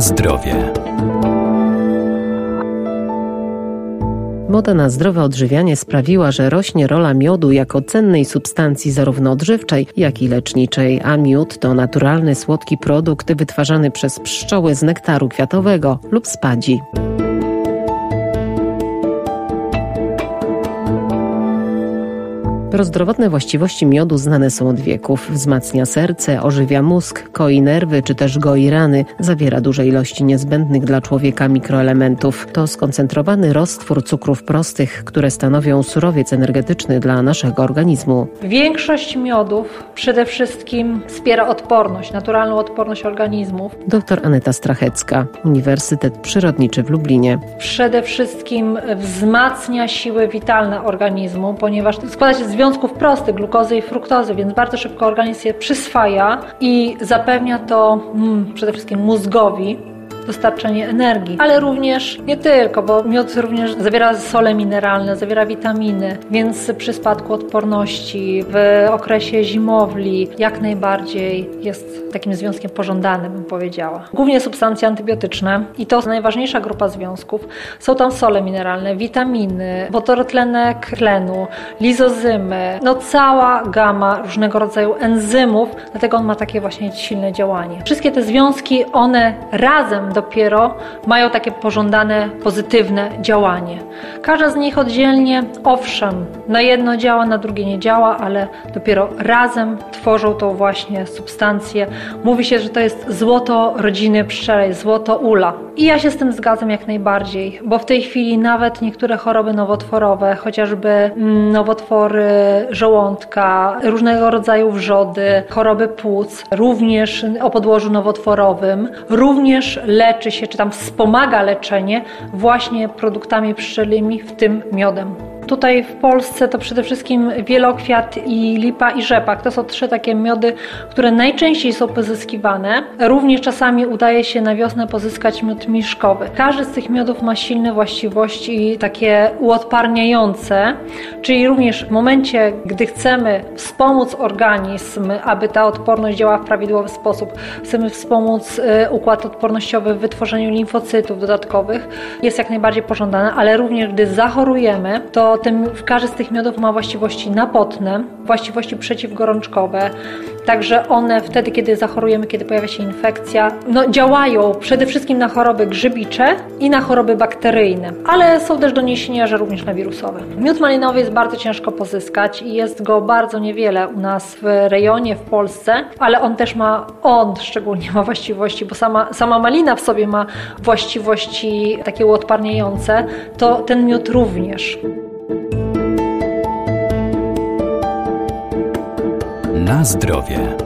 Zdrowie. Moda na zdrowe odżywianie sprawiła, że rośnie rola miodu jako cennej substancji zarówno odżywczej, jak i leczniczej, a miód to naturalny słodki produkt wytwarzany przez pszczoły z nektaru kwiatowego lub spadzi. Prozdrowotne właściwości miodu znane są od wieków. Wzmacnia serce, ożywia mózg, koi nerwy czy też goi rany. Zawiera duże ilości niezbędnych dla człowieka mikroelementów. To skoncentrowany roztwór cukrów prostych, które stanowią surowiec energetyczny dla naszego organizmu. Większość miodów przede wszystkim wspiera odporność, naturalną odporność organizmów. Dr Aneta Strachecka, Uniwersytet Przyrodniczy w Lublinie. Przede wszystkim wzmacnia siły witalne organizmu, ponieważ składa się z związków prostych, glukozy i fruktozy, więc bardzo szybko organizm je przyswaja i zapewnia to mm, przede wszystkim mózgowi dostarczenie energii, ale również nie tylko, bo miód również zawiera sole mineralne, zawiera witaminy, więc przy spadku odporności w okresie zimowli jak najbardziej jest takim związkiem pożądanym, bym powiedziała. Głównie substancje antybiotyczne i to najważniejsza grupa związków. Są tam sole mineralne, witaminy, wodorotlenek tlenu, lizozymy, no cała gama różnego rodzaju enzymów, dlatego on ma takie właśnie silne działanie. Wszystkie te związki, one razem dopiero mają takie pożądane, pozytywne działanie. Każda z nich oddzielnie, owszem, na jedno działa, na drugie nie działa, ale dopiero razem tworzą tą właśnie substancję. Mówi się, że to jest złoto rodziny pszczelej, złoto ula. I ja się z tym zgadzam jak najbardziej, bo w tej chwili nawet niektóre choroby nowotworowe, chociażby mm, nowotwory żołądka, różnego rodzaju wrzody, choroby płuc, również o podłożu nowotworowym, również leczy się, czy tam wspomaga leczenie właśnie produktami pszczelimi, w tym miodem. Tutaj w Polsce to przede wszystkim wielokwiat i lipa i rzepak. To są trzy takie miody, które najczęściej są pozyskiwane. Również czasami udaje się na wiosnę pozyskać miód miszkowy. Każdy z tych miodów ma silne właściwości takie uodparniające, czyli również w momencie, gdy chcemy wspomóc organizm, aby ta odporność działała w prawidłowy sposób, chcemy wspomóc y, układ odpornościowy w wytworzeniu limfocytów dodatkowych, jest jak najbardziej pożądane, ale również gdy zachorujemy, to ten, każdy z tych miodów ma właściwości napotne, właściwości przeciwgorączkowe, także one wtedy, kiedy zachorujemy, kiedy pojawia się infekcja, no, działają przede wszystkim na choroby grzybicze i na choroby bakteryjne, ale są też doniesienia, że również na wirusowe. Miód malinowy jest bardzo ciężko pozyskać i jest go bardzo niewiele u nas w rejonie, w Polsce, ale on też ma, on szczególnie ma właściwości, bo sama, sama malina w sobie ma właściwości takie uodparniające, to ten miód również. Na zdrowie.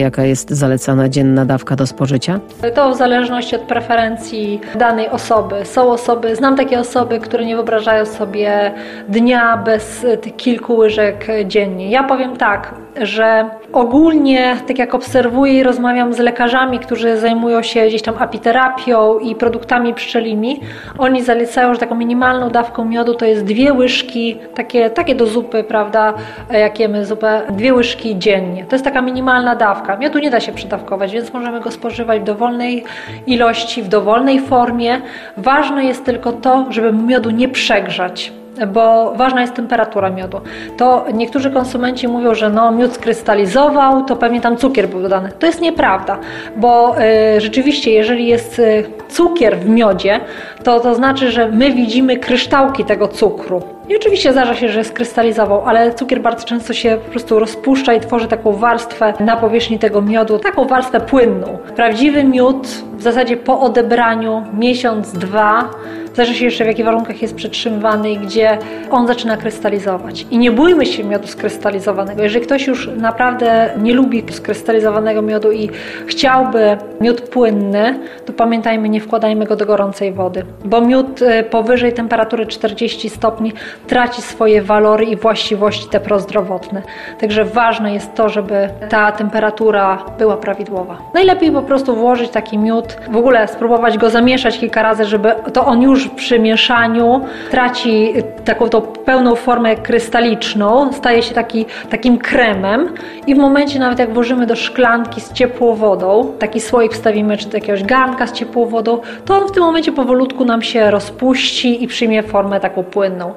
Jaka jest zalecana dzienna dawka do spożycia? To w zależności od preferencji danej osoby. Są osoby, znam takie osoby, które nie wyobrażają sobie dnia bez tych kilku łyżek dziennie. Ja powiem tak, że ogólnie, tak jak obserwuję i rozmawiam z lekarzami, którzy zajmują się gdzieś tam apiterapią i produktami pszczelimi, oni zalecają, że taką minimalną dawką miodu to jest dwie łyżki, takie, takie do zupy, prawda, jak jemy zupę, dwie łyżki dziennie. To jest taka minimalna dawka. Miodu nie da się przydawkować, więc możemy go spożywać w dowolnej ilości, w dowolnej formie. Ważne jest tylko to, żeby miodu nie przegrzać bo ważna jest temperatura miodu. To niektórzy konsumenci mówią, że no, miód skrystalizował, to pewnie tam cukier był dodany. To jest nieprawda, bo y, rzeczywiście, jeżeli jest y, cukier w miodzie, to to znaczy, że my widzimy kryształki tego cukru. I oczywiście zdarza się, że skrystalizował, ale cukier bardzo często się po prostu rozpuszcza i tworzy taką warstwę na powierzchni tego miodu, taką warstwę płynną. Prawdziwy miód w zasadzie po odebraniu miesiąc, dwa Zależy się jeszcze w jakich warunkach jest przetrzymywany i gdzie on zaczyna krystalizować. I nie bójmy się miodu skrystalizowanego. Jeżeli ktoś już naprawdę nie lubi skrystalizowanego miodu i chciałby miód płynny, to pamiętajmy, nie wkładajmy go do gorącej wody, bo miód y, powyżej temperatury 40 stopni traci swoje walory i właściwości te prozdrowotne. Także ważne jest to, żeby ta temperatura była prawidłowa. Najlepiej po prostu włożyć taki miód, w ogóle spróbować go zamieszać kilka razy, żeby to on już przy mieszaniu traci taką tą pełną formę krystaliczną, staje się taki, takim kremem i w momencie nawet jak włożymy do szklanki z ciepłą wodą, taki słoik wstawimy czy do jakiegoś garnka z ciepłą wodą, to on w tym momencie powolutku nam się rozpuści i przyjmie formę taką płynną.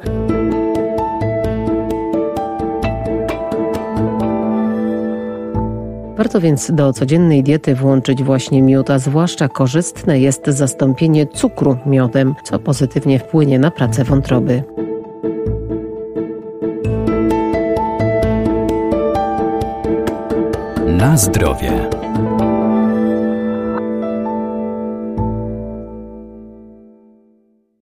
Warto więc do codziennej diety włączyć właśnie miód, a zwłaszcza korzystne jest zastąpienie cukru miodem, co pozytywnie wpłynie na pracę wątroby. Na zdrowie.